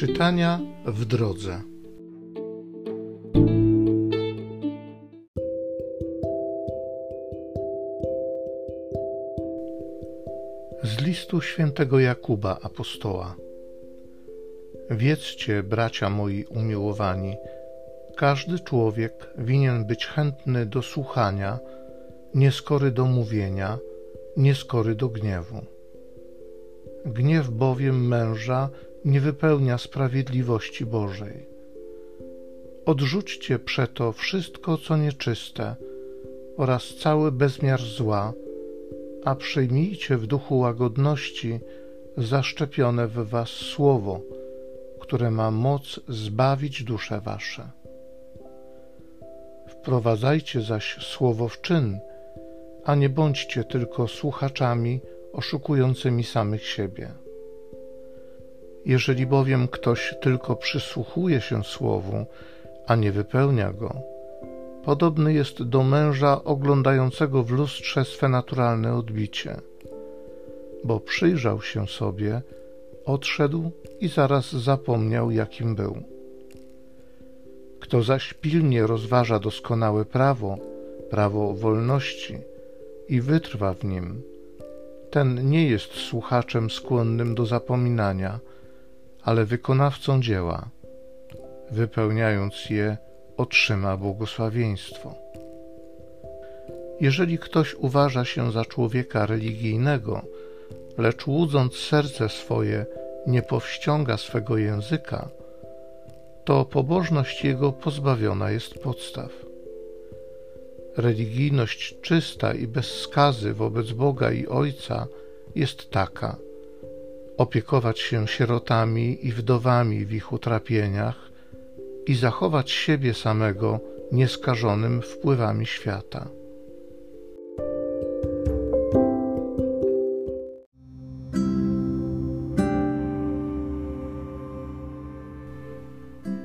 Czytania w drodze. Z listu świętego Jakuba apostoła. Wiedzcie, bracia moi umiłowani, każdy człowiek winien być chętny do słuchania, nieskory do mówienia, nieskory do gniewu. Gniew bowiem męża nie wypełnia sprawiedliwości Bożej. Odrzućcie przeto wszystko, co nieczyste oraz cały bezmiar zła, a przyjmijcie w duchu łagodności zaszczepione w was słowo, które ma moc zbawić dusze wasze. Wprowadzajcie zaś słowo w czyn, a nie bądźcie tylko słuchaczami oszukującymi samych siebie. Jeżeli bowiem ktoś tylko przysłuchuje się słowu, a nie wypełnia go, podobny jest do męża oglądającego w lustrze swe naturalne odbicie, bo przyjrzał się sobie, odszedł i zaraz zapomniał, jakim był. Kto zaś pilnie rozważa doskonałe prawo, prawo wolności i wytrwa w nim, ten nie jest słuchaczem skłonnym do zapominania, ale wykonawcą dzieła. Wypełniając je, otrzyma błogosławieństwo. Jeżeli ktoś uważa się za człowieka religijnego, lecz łudząc serce swoje, nie powściąga swego języka, to pobożność jego pozbawiona jest podstaw. Religijność czysta i bez skazy wobec Boga i Ojca jest taka – opiekować się sierotami i wdowami w ich utrapieniach i zachować siebie samego nieskażonym wpływami świata.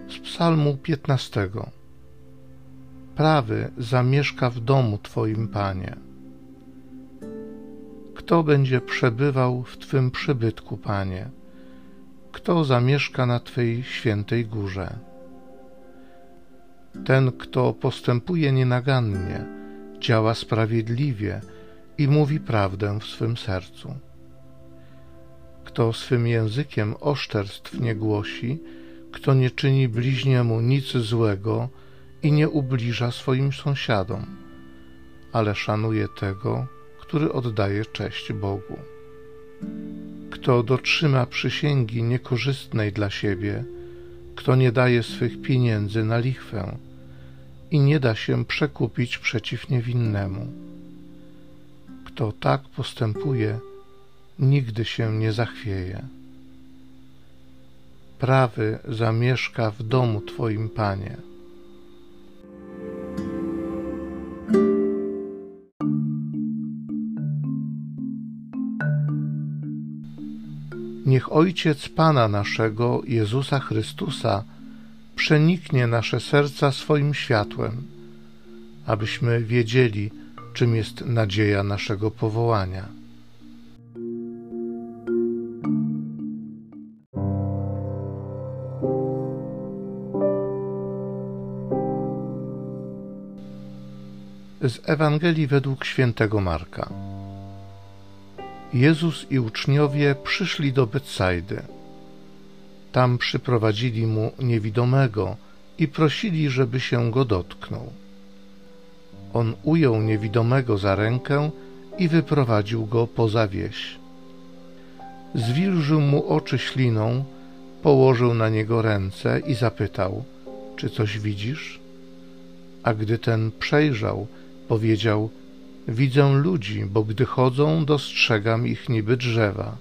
Z Psalmu 15. Prawy zamieszka w domu Twoim, Panie. Kto będzie przebywał w Twym przybytku, Panie? Kto zamieszka na Twej świętej górze? Ten, kto postępuje nienagannie, działa sprawiedliwie i mówi prawdę w swym sercu. Kto swym językiem oszczerstw nie głosi, kto nie czyni bliźniemu nic złego i nie ubliża swoim sąsiadom, ale szanuje tego, który oddaje cześć Bogu. Kto dotrzyma przysięgi niekorzystnej dla siebie, kto nie daje swych pieniędzy na lichwę i nie da się przekupić przeciw niewinnemu. Kto tak postępuje, nigdy się nie zachwieje. Prawy zamieszka w domu Twoim, Panie. Niech Ojciec Pana naszego, Jezusa Chrystusa, przeniknie nasze serca swoim światłem, abyśmy wiedzieli, czym jest nadzieja naszego powołania. Z Ewangelii według świętego Marka. Jezus i uczniowie przyszli do Betsajdy. Tam przyprowadzili mu niewidomego i prosili, żeby się go dotknął. On ujął niewidomego za rękę i wyprowadził go poza wieś. Zwilżył mu oczy śliną, położył na niego ręce i zapytał: Czy coś widzisz? A gdy ten przejrzał, powiedział: Widzę ludzi, bo gdy chodzą, dostrzegam ich niby drzewa.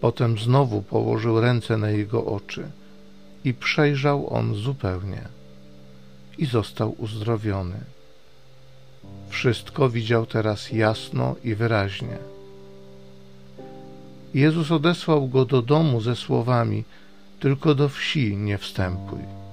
Potem znowu położył ręce na jego oczy i przejrzał on zupełnie i został uzdrowiony. Wszystko widział teraz jasno i wyraźnie. Jezus odesłał go do domu ze słowami: Tylko do wsi nie wstępuj